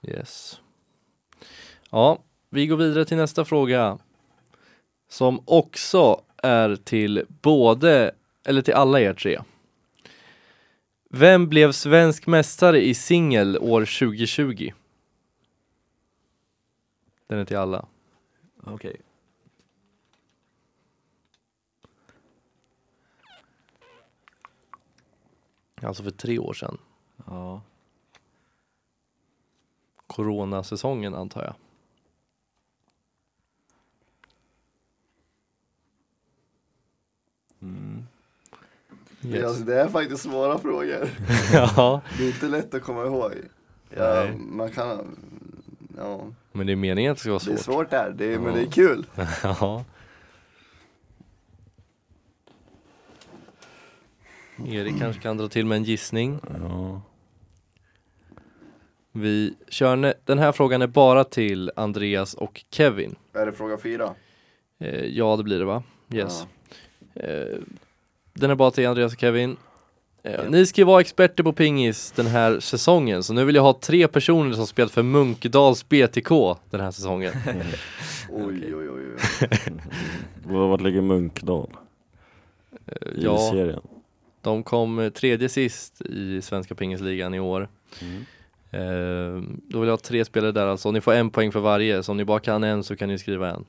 Yes. Ja, vi går vidare till nästa fråga. Som också är till både, eller till alla er tre. Vem blev svensk mästare i singel år 2020? Den är till alla. Okej. Alltså för tre år sedan. Ja. Coronasäsongen antar jag. Mm. Det, är, alltså, det är faktiskt svåra frågor. ja, Det är inte lätt att komma ihåg. Ja, man kan, ja, men det är meningen att det ska vara det är svårt. svårt där, det är, men Ja. det är kul. ja. Erik kanske kan dra till med en gissning. Ja. Vi kör den här frågan är bara till Andreas och Kevin. Är det fråga fyra? Eh, ja, det blir det va? Yes. Ja. Eh, den är bara till Andreas och Kevin. Eh, Ja. Ni ska ju vara experter på pingis den här säsongen, så nu vill jag ha tre personer som spelat för Munkedals BTK den här säsongen. Oj, oj, oj, oj. Var- Vart ligger Munkdal? Eh, I ja, serien? de kom tredje sist i Svenska Pingisligan i år. Mm. Eh, då vill jag ha tre spelare där alltså, ni får en poäng för varje, så om ni bara kan en så kan ni skriva en.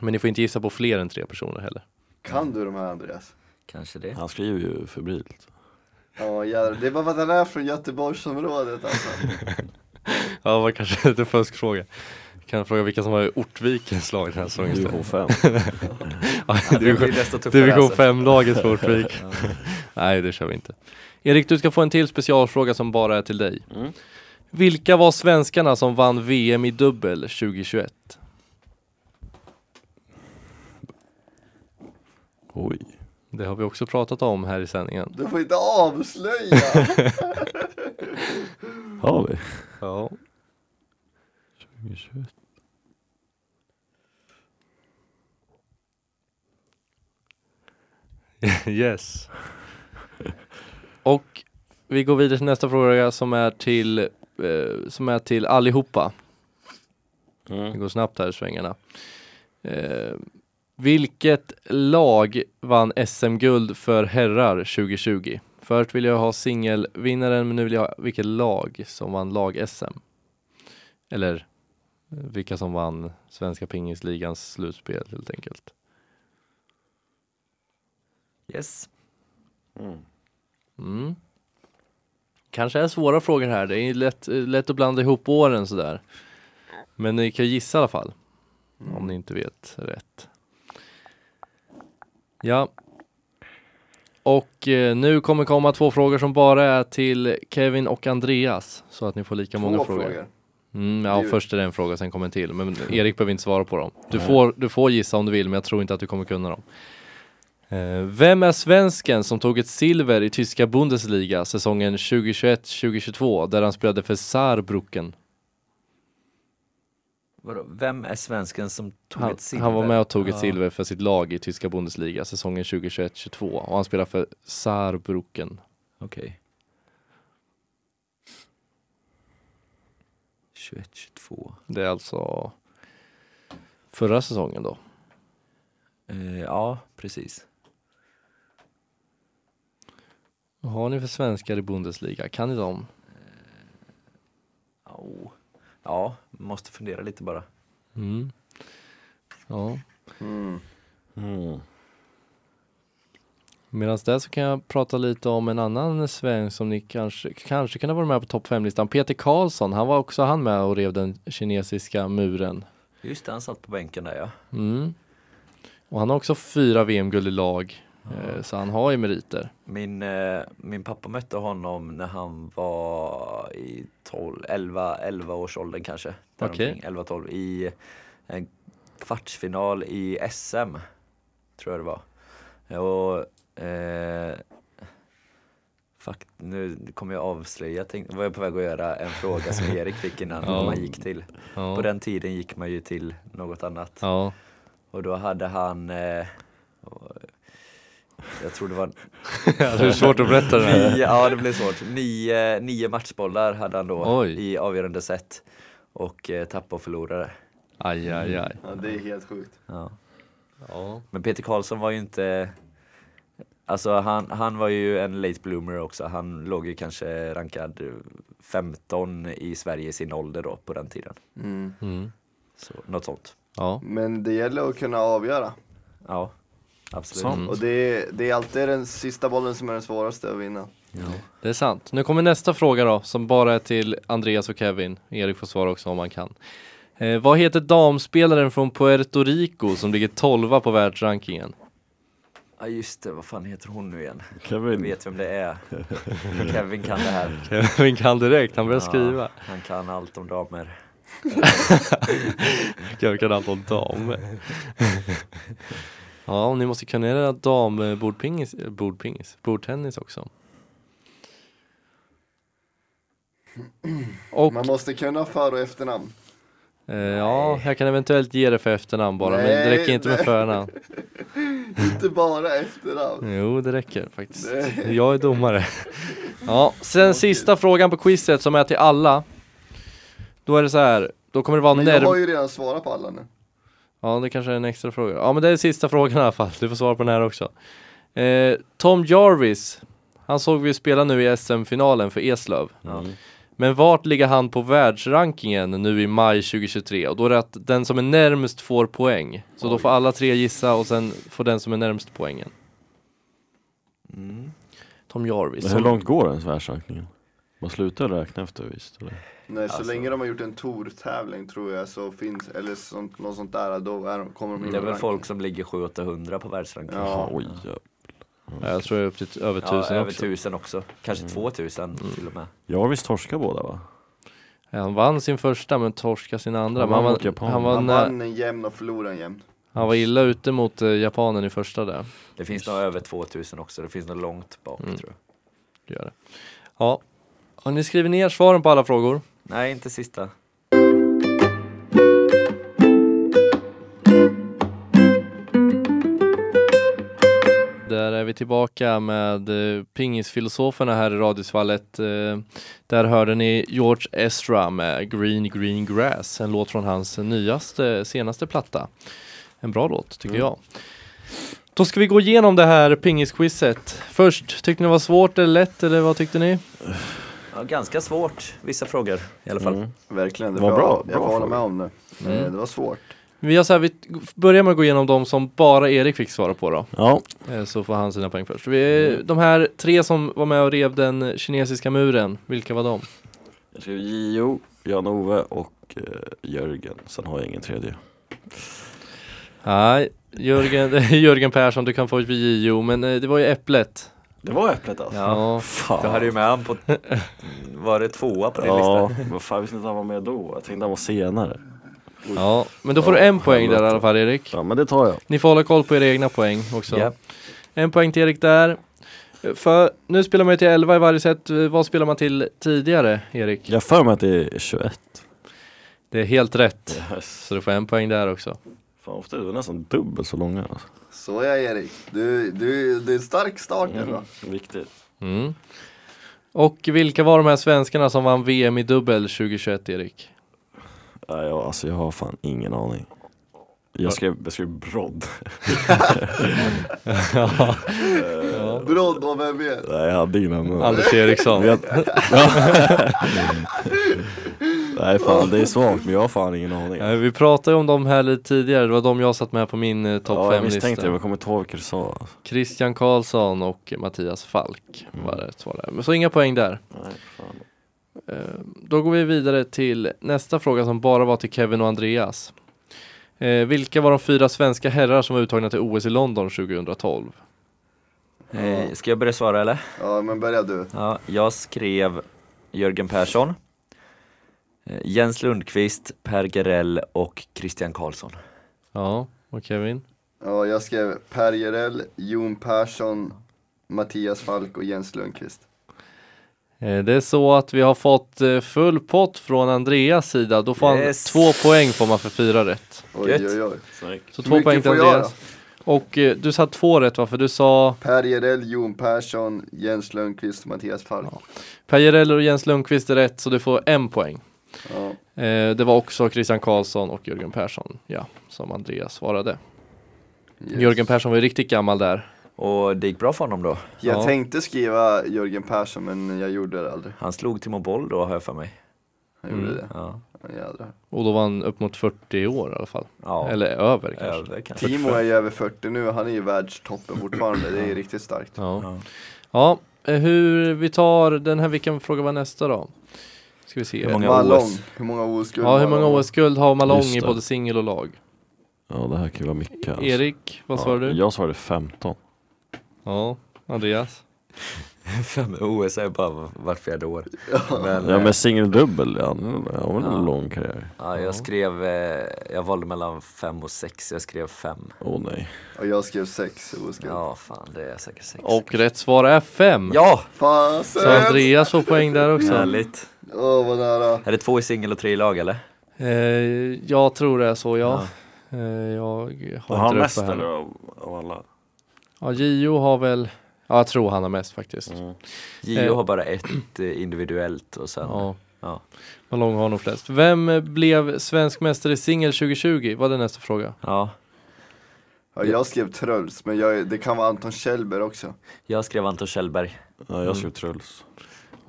Men ni får inte gissa på fler än tre personer heller. Kan du de här Andreas? Kanske det. Han skriver ju febrilt. Ja jävlar, det är bara för att han är från Göteborgsområdet alltså. Ja, det var kanske lite fuskfråga. Kan jag fråga vilka som var i Ortvikens lag den här säsongen Division istället? 5. Ja, det division, blir desto tuffare division alltså. 5-laget för Ortvik. Nej, det kör vi inte. Erik, du ska få en till specialfråga som bara är till dig. Mm. Vilka var svenskarna som vann VM i dubbel 2021? Oj. Det har vi också pratat om här i sändningen. Du får inte avslöja! Har vi? Ja. 2021. yes. Och vi går vidare till nästa fråga som är till, eh, som är till allihopa. Det Mm. går snabbt här i svängarna. Eh, vilket lag vann SM-guld för herrar 2020? Först vill jag ha singelvinnaren men nu vill jag ha vilket lag som vann lag-SM. Eller eh, vilka som vann Svenska Pingisligans slutspel helt enkelt. Yes. Mm. Mm. Kanske är svåra frågor här, det är lätt, lätt att blanda ihop åren sådär. Men ni kan gissa i alla fall. Om ni inte vet rätt. Ja. Och eh, nu kommer komma två frågor som bara är till Kevin och Andreas. Så att ni får lika många frågor. frågor. Mm, ja, Det är- först är det en fråga, sen kommer en till. Men Erik behöver inte svara på dem. Du får, du får gissa om du vill, men jag tror inte att du kommer kunna dem. Eh, vem är svensken som tog ett silver i tyska Bundesliga säsongen 2021-2022 där han spelade för Saarbrücken? Vadå? Vem är svensken som tog Han, ett silver? han var med och tog ett Ja. silver för sitt lag i tyska Bundesliga säsongen 2021-22 och han spelar för Saarbrücken. Okej. 21, 22. Det är alltså förra säsongen då. Eh, ja, precis. Vad har ni för svenskar i Bundesliga? Kan ni dem? Oh. Ja, måste fundera lite bara. Mm. Ja. Mm. Mm. Medan det så kan jag prata lite om en annan svensk som ni kanske, kanske kan ha varit med på topp 5-listan. Peter Karlsson, han var också han med och rev den kinesiska muren. Just det, han satt på bänken där ja. Mm. Och han har också fyra VM-guld i lag. Eh, så han har ju meriter. Min, eh, min pappa mötte honom när han var i 12, 11, 11 års åldern kanske. Okej. 11-12 i en kvartsfinal i SM. Tror jag det var. Och eh, Fuck, nu kommer jag avslöja, tänkte, var jag på väg att göra en fråga som Erik fick innan Ja. man gick till. Ja. På den tiden gick man ju till något annat. Ja. Och då hade han, eh, jag tror det var det är svårt att berätta det här. Nio, ja det blev svårt. Nio, nio matchbollar hade han då Oj. i avgörande set. Och eh, tappade och förlorade. Aj, aj, aj. Ja, det är helt sjukt. Ja. Ja. Men Peter Karlsson var ju inte Alltså han, han var ju en late bloomer också. Han låg ju kanske rankad 15 i Sverige i sin ålder då på den tiden. Mm. Mm. Så, något sånt. Ja. Men det gäller att kunna avgöra. Ja, absolut. Sant. Och det är, det är alltid den sista bollen som är den svåraste att vinna. Ja. Det är sant. Nu kommer nästa fråga då, som bara är till Andreas och Kevin. Erik får svara också om han kan. Eh, vad heter damspelaren från Puerto Rico som ligger 12 på världsrankingen? ja just det, vad fan heter hon nu igen? Jag Kevin. vet vem det är. Kevin kan det här. Kevin kan direkt, han börjar Ja, skriva. Han kan allt om damer. Kevin kan allt om damer. ja, och ni måste kunna era dambordpingis, bordpingis, bordtennis också. Och Man måste kunna för och efternamn. eh, ja, jag kan eventuellt ge det för efternamn bara, men det Nej, räcker inte med nej. förnamn. Inte bara efternamn. Jo, det räcker faktiskt. Nej. Jag är domare. Ja, sen sista frågan på quizet som är till alla. Då är det så här, då kommer det vara Men jag har ju redan svarat på alla nu. Ja, det kanske är en extra fråga. Ja, men det är sista frågan i alla fall. Du får svara på den här också. Eh, Tom Jarvis, han såg vi spela nu i SM-finalen för Eslöv. Ja. Men vart ligger han på världsrankingen nu i maj 2023? Och då är det att den som är närmst får poäng. Så då får alla tre gissa och sen får den som är närmst poängen. Mm. Tom Jarvis. Men hur långt går ens världsrankningen? Man slutar räkna efter visst eller? Nej, så Alltså. länge de har gjort en tour-tävling tror jag så finns, eller sånt, något sånt där, då är de, kommer de in Det är väl folk som ligger 700-800 på världsrankingen. Ja. Oj, ja. Ja, jag tror det är upp till över Ja, tusen över också. tusen också. Kanske Mm. 2000 till och med. Jarvis torskar båda va? Ja, Han vann sin första men torskade sin andra. Han Han vann Japan. han, var Han vann en jämn och förlorade en jämn. han var illa ute mot eh, japanen i första där. Det finns nog över 2000 också. Det finns nog långt bak Mm. tror jag. Det gör det. Ja. Har ni skrivit ner svaren på alla frågor? Nej, inte sista. Där är vi tillbaka med eh, pingisfilosoferna här i Radiosvallet. Eh, där hörde ni George Ezra med Green Green Grass, en låt från hans nyaste, senaste platta. En bra låt tycker Mm. jag. Då ska vi gå igenom det här pingisquizet. Först, tyckte ni det var svårt eller lätt eller vad tyckte ni? Ja, ganska svårt, vissa frågor i alla fall. Mm. Verkligen, det Vad får bra, jag, bra jag får hålla med om det. Mm. Eh, Det var svårt. Vi, har så här, vi börjar med att gå igenom de som bara Erik fick svara på då. Ja, Eh, Så får han sina poäng först. Vi, de här tre som var med och rev den kinesiska muren, vilka var de? jag skrev Gio, Jan-Ove och eh, Jörgen. Sen har jag ingen tredje. Nej, Jörgen, Jörgen Persson, du kan få ett JO, men eh, det var ju Äpplet. Det var Äpplet alltså? Ja. Fan. Du hade ju med han på, var det tvåa på din Ja, lista? vad fan jag visste inte att han var med då. Jag tänkte han var senare. ja, men då får du Ja, en poäng där i alla fall Erik. Ja men det tar jag. Ni får hålla koll på era egna poäng också. Ja. En poäng till Erik där. För nu spelar man ju till 11 i varje set. Vad spelar man till tidigare, Erik? Jag för mig att det är 21. Det är helt rätt. Yes. Så du får en poäng där också. Fan ofta är det nästan dubbelt så långa alltså. Så ja Erik, du, du, det är en stark start va? Viktigt. Mm. Och vilka var de här svenskarna som vann VM i dubbel 2021, Erik? Nej, jag, alltså jag har fan ingen aning. Jag skrev, jag skrev brodd. ja. Brodd och vem vet? Nej jag hade ingen aning. Anders Eriksson. Nej fan det är svagt men jag har fan ingen aning. Vi pratade ju om dem här lite tidigare, det var de jag satt med på min eh, topp ja, jag 5 misstänkte det, men jag kommer inte ihåg vilka du sa. Alltså. Christian Karlsson och Mattias Falk Mm. var det svar där. Men så inga poäng där. Nej, fan. Eh, Då går vi vidare till nästa fråga som bara var till Kevin och Andreas. Eh, vilka var de fyra svenska herrar som var uttagna till OS i London 2012? Eh, ska jag börja svara eller? Ja men börja du. Ja, jag skrev Jörgen Persson, Jens Lundqvist, Per Gerell och Christian Karlsson. Ja, och Kevin? Ja jag skrev Per Gerell, Jon Persson, Mattias Falk och Jens Lundqvist. Eh, Det är så att vi har fått eh, full pott från Andreas sida. Då får Yes. han två poäng får man för fyra rätt. Oj oj oj. Så Hur två poäng till Andreas. Och eh, du sa två rätt va? För du sa Per Gerell, Jon Persson, Jens Lundqvist och Mattias Falk. Per Gereller och Jens Lundqvist är rätt så du får en poäng. Ja. Eh, det var också Christian Karlsson och Jörgen Persson, ja, som Andreas svarade. Yes. Jörgen Persson var ju riktigt gammal där. Och det gick bra för honom då. Jag Ja. tänkte skriva Jörgen Persson men jag gjorde det aldrig. Han slog Timo Boll då har jag för mig. Jag gjorde Mm. det. Ja, Ja, jädrar. Och då var han upp mot 40 år i alla fall. ja. Eller över kanske. över kanske. Timo är ju över 40 nu, han är ju världstoppen fortfarande. Det är riktigt starkt. Ja. Ja. ja, eh, hur vi tar den här, vilken fråga var nästa då? Ska vi se. Hur många Malong, OS? hur många OS-guld Ja, hur många? OS-guld har Malong Just i det. både singel och lag? Ja det här kan ju vara mycket alltså. Erik, vad svarade ja, du? Jag svarade 15. Ja, Andreas? Fem OS är bara vart fjärde år. Men, Ja eh, men singeldubbel, ja, har väl en Ja. lång karriär. ja, jag skrev, eh, jag valde mellan fem och sex, jag skrev fem. Åh nej. Och jag skrev sex OS-guld. Ja, fan det är säkert sex. Och rätt svar är fem. Ja! Fan, Så! Andreas får poäng där också. Härligt. Åh, vad nära. Är det två i singel och tre i lag eller? Eh, jag tror det är så, ja. Eh, jag har han mest eller av, av alla? Ja, Gio har väl, ja jag tror han har mest faktiskt. Mm. Gio Eh. har bara ett eh, individuellt och sen, Ja. ja. Malong har nog flest. Vem blev svensk mästare i singel 2020? Var det nästa fråga? ja. Ja, jag skrev Truls, men jag, det kan vara Anton Kjellberg också. Jag skrev Anton Kjellberg. Ja jag skrev Truls.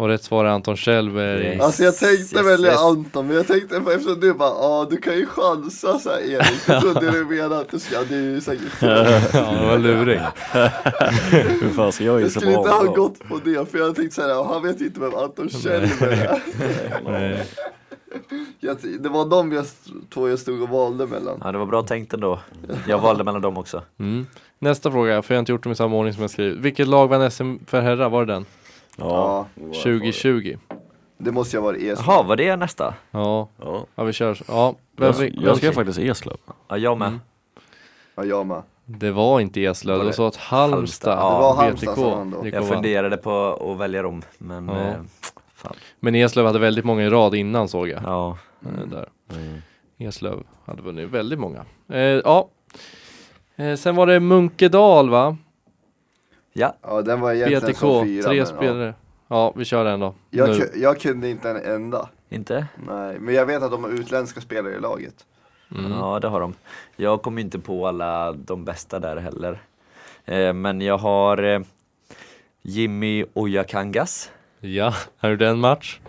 Och rätt svar är Anton Kjellberg. Yes. Alltså jag tänkte yes, välja yes. Anton, men jag tänkte eftersom du bara ja du kan ju chansa såhär Erik. Jag trodde du menade att du ska, ja, det är ju säkert Ja, det var luring. Hur fan ska jag Jag gissa skulle på inte ha gått på det för jag tänkte såhär, han vet inte vem Anton Kjellberg är. Nej. Jag, det var de jag, två jag stod och valde mellan. Ja, det var bra tänkt ändå. Jag valde mellan dem också. Mm. Nästa fråga, för jag har inte gjort dem i samma ordning som jag skrivit. Vilket lag vann SM för herrar? Var det den? Ja, 2020. Det måste ha varit Eslöv. Jaha, var det nästa? Ja, ja. ja vi kör. Ja, vem, Jag, vem, jag skrev faktiskt Eslöv. Ja, jag med. Mm. Ja, jag med. Det var inte Eslöv, Var det det var så att Halmstad, Halmstad? Ja, det var BTK, Halmstad som vann då. gick Jag vann. funderade på att välja dem, men Ja. eh, fan. Men Eslöv hade väldigt många i rad innan såg jag. Ja. Eh, Där. Mm. Eslöv hade vunnit väldigt många. Eh, ja. Eh, sen var det Munkedal va? Ja, Ja den var egentligen BTK, som fyra. tre men, spelare. Ja. vi kör den då. Ja. Jag, Nu. jag kunde inte en enda. inte? Nej, men jag vet att de har utländska spelare i laget. Mm. Ja, det har de. Jag kom inte på alla de bästa där heller. Eh, men jag har eh, Jimmy Oyakangas, Ja, här gjorde en match.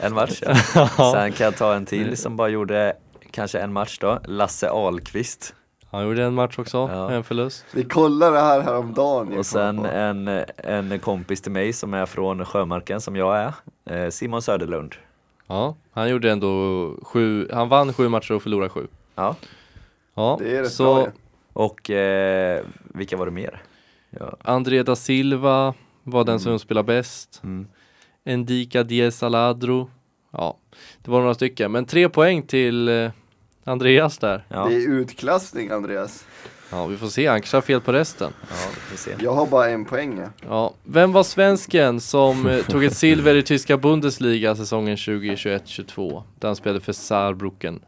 en match. Ja. Sen kan jag ta en till som bara gjorde kanske en match då, Lasse Ahlqvist. Han gjorde en match också, Ja. en förlust. Vi kollade det här häromdagen. Och sen en, en kompis till mig som är från Sjömarken som jag är, eh, Simon Söderlund. Ja, han gjorde ändå sju, han vann sju matcher och förlorade sju. Ja. Ja, Det är rätt så bra. Och eh, vilka var det mer? Ja. André da Silva var den som spelade bäst. Mm. Endika Diez Aladro. Ja, det var några stycken. Men tre poäng till eh, Andreas där. Ja. Det är utklassning Andreas. Ja, vi får se. Han kanske har fel på resten. ja, vi får se. Jag har bara en poäng. ja. Ja, vem var svensken som eh, tog ett silver i tyska Bundesliga säsongen 2021-22? Där han spelade för Saarbrücken.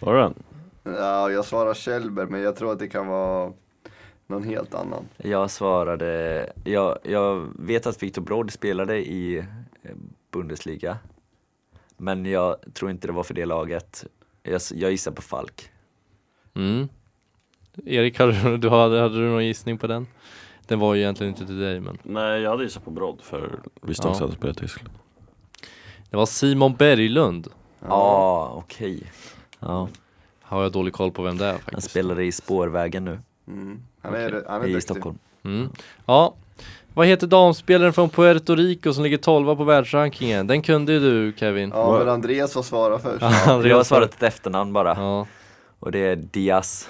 Var det den? Ja, jag svarar Kjellberg, men jag tror att det kan vara någon helt annan. Jag svarade, jag, jag vet att Viktor Brodd spelade i eh, Bundesliga. Men jag tror inte det var för det laget. Jag, jag gissar på Falk. Mm. Erik, hade du, hade, hade du någon gissning på den? Den var ju egentligen inte till dig, men Nej, jag hade gissat på Brodd för visste Ja. också att han spelade i Tyskland. det var Simon Berglund. Ja, ah, okej. Ja, Har jag dålig koll på vem det är han faktiskt. spelade i spårvägen nu Mm. Han är, Okej. han är i duktig. Stockholm. Mm. Ja, vad heter damspelaren från Puerto Rico som ligger 12 på världsrankingen? Den kunde ju du Kevin. Ja, men Andreas får svara först. Ja, Jag har Andreas svarat ett efternamn bara Ja, och det är Diaz.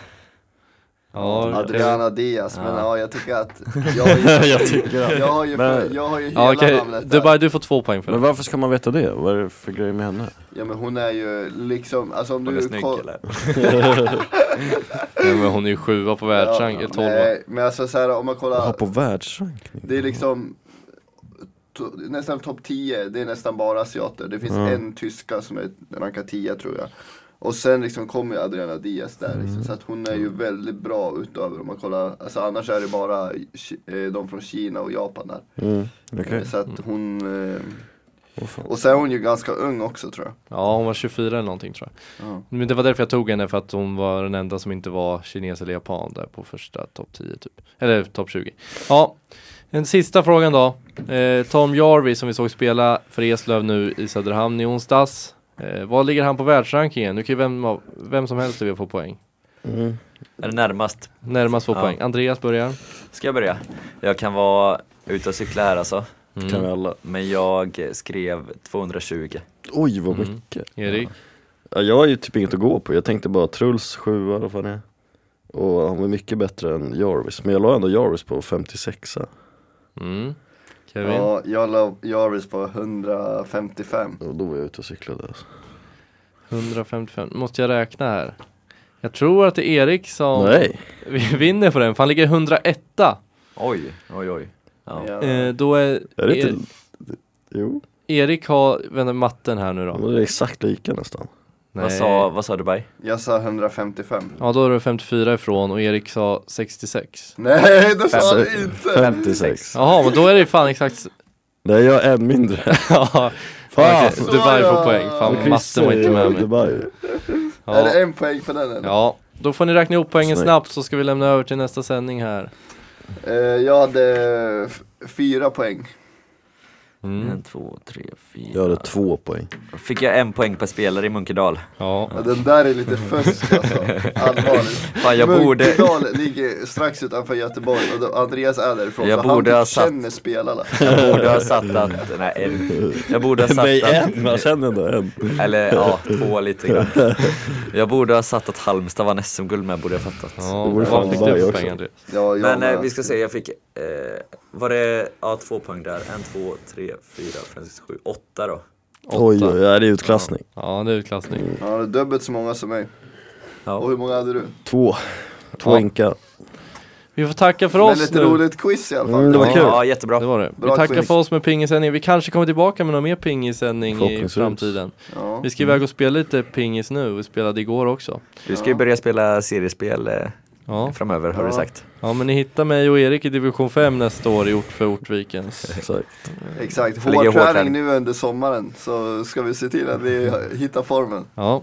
Ja, Adriana Diaz, men Ja. ja jag tycker att jag har ju, jag tycker det. jag har ju, Men- jag har ju hela ja okej. namnet Dubai, du får två poäng för Men det. varför ska man veta det? Vad är det för grej med henne? Ja men hon är ju liksom, alltså om Hon är du snygg koll- eller? Ja, men hon är ju sjua på världsrankingen, Ja, 12 nej, men alltså så här, om man Jaha, kollar, på världsrankning? det är liksom to- nästan topp 10, det är nästan bara asiater. Det finns Ja. en tyska som är rankad 10 tror jag. Och sen liksom kommer ju Adriana Diaz där liksom, så att hon är ju väldigt bra utöver om man kollar, alltså annars är det bara eh, de från Kina och Japan där. Mm, okej. Eh, Så att hon, eh, och sen är hon ju ganska ung också tror jag. Ja, hon var 24 eller någonting tror jag. Ja. Men det var därför jag tog henne, för att hon var den enda som inte var kines eller japan där på första topp 10 typ. Eller topp 20. Ja, den sista frågan då. Eh, Tom Jarvis som vi såg spela för Eslöv nu i Söderhamn i onsdags. Eh, vad ligger han på världsrankingen? Nu kan ju vem, vem som helst vilja få poäng. Mm. Är det närmast? Närmast få Ja. poäng. Andreas börjar. Ska jag börja? Jag kan vara ute och cykla här alltså. Mm. Kan vi alla? Men jag skrev 220. Oj vad Mm. mycket. Erik. Ja, jag har ju typ inget att gå på. Jag tänkte bara Truls sjua eller vad det är. Och han var mycket bättre än Jarvis. Men jag la ändå Jarvis på 56 Mm. Kevin. Ja, jag la Jarvis på 155. Och då var jag ute och cyklade. Alltså. 155. Måste jag räkna här? Jag tror att det är Erik som Nej. vinner på den, för han ligger 101 Oj, oj, oj. Ja. Ja. eh, Då är, Är det er, inte? Jo, Erik har, vänta matten här nu då. det är exakt lika nästan. Vad, sa, vad sa Dubai? Jag sa 155. Ja då är det 54 ifrån och Erik sa 66 Nej, det sa du inte! 56. Jaha men då är det fan exakt Nej, jag är en mindre. Ja, Fan! Dubai får poäng, fan matten var inte med mig Dubai. Är ja. det en poäng för den eller? ja, då får ni räkna ihop poängen Snyggt. snabbt så ska vi lämna över till nästa sändning här Eh, jag hade fyra poäng. Mm. En, två, tre, fyra. Jag hade två poäng. Fick jag en poäng per spelare i Munkedal. Ja. Ja, den där är lite fusk alltså. Allvarligt. Fan, jag borde... Munkedal ligger strax utanför Göteborg och Andreas är därifrån Jag så borde han ha satt- känner spelarna. Jag borde ha satt att... Nej, en. Jag borde ha satt Nej att... en, jag känner ändå en. Eller ja, två lite grann. Jag borde ha satt att Halmstad vann SM-guld med, borde jag fattat. Ja, Det borde fan fick vara du för också. Ja, jag Men eh, vi ska se, jag fick, eh, var det, ja två poäng där. En, två, tre, fyra, fem, sex, sju, åtta då. Oj, oj, oj, det är utklassning. Ja, det är utklassning. Ja, det är dubbelt så många som mig. Ja. Och hur många hade du? Två. Två Ja. Vi får tacka för Men oss ett nu. roligt quiz i alla fall. Mm, det var Ja. kul. Ja, jättebra. Det var det. Vi Bra tackar quiz. för oss med pingissändning. Vi kanske kommer tillbaka med någon mer pingissändning i Förhoppningsvis. framtiden. Ja. Vi ska iväg och spela lite pingis nu. Vi spelade igår också. Du ska ju börja spela seriespel eh, Ja, framöver har du Ja. sagt. ja men ni hittar mig och Erik i division 5 nästa år i Ort för Ortvikens. Exakt. Exakt, hårdträning. nu under sommaren så ska vi se till att vi hittar formen. Ja,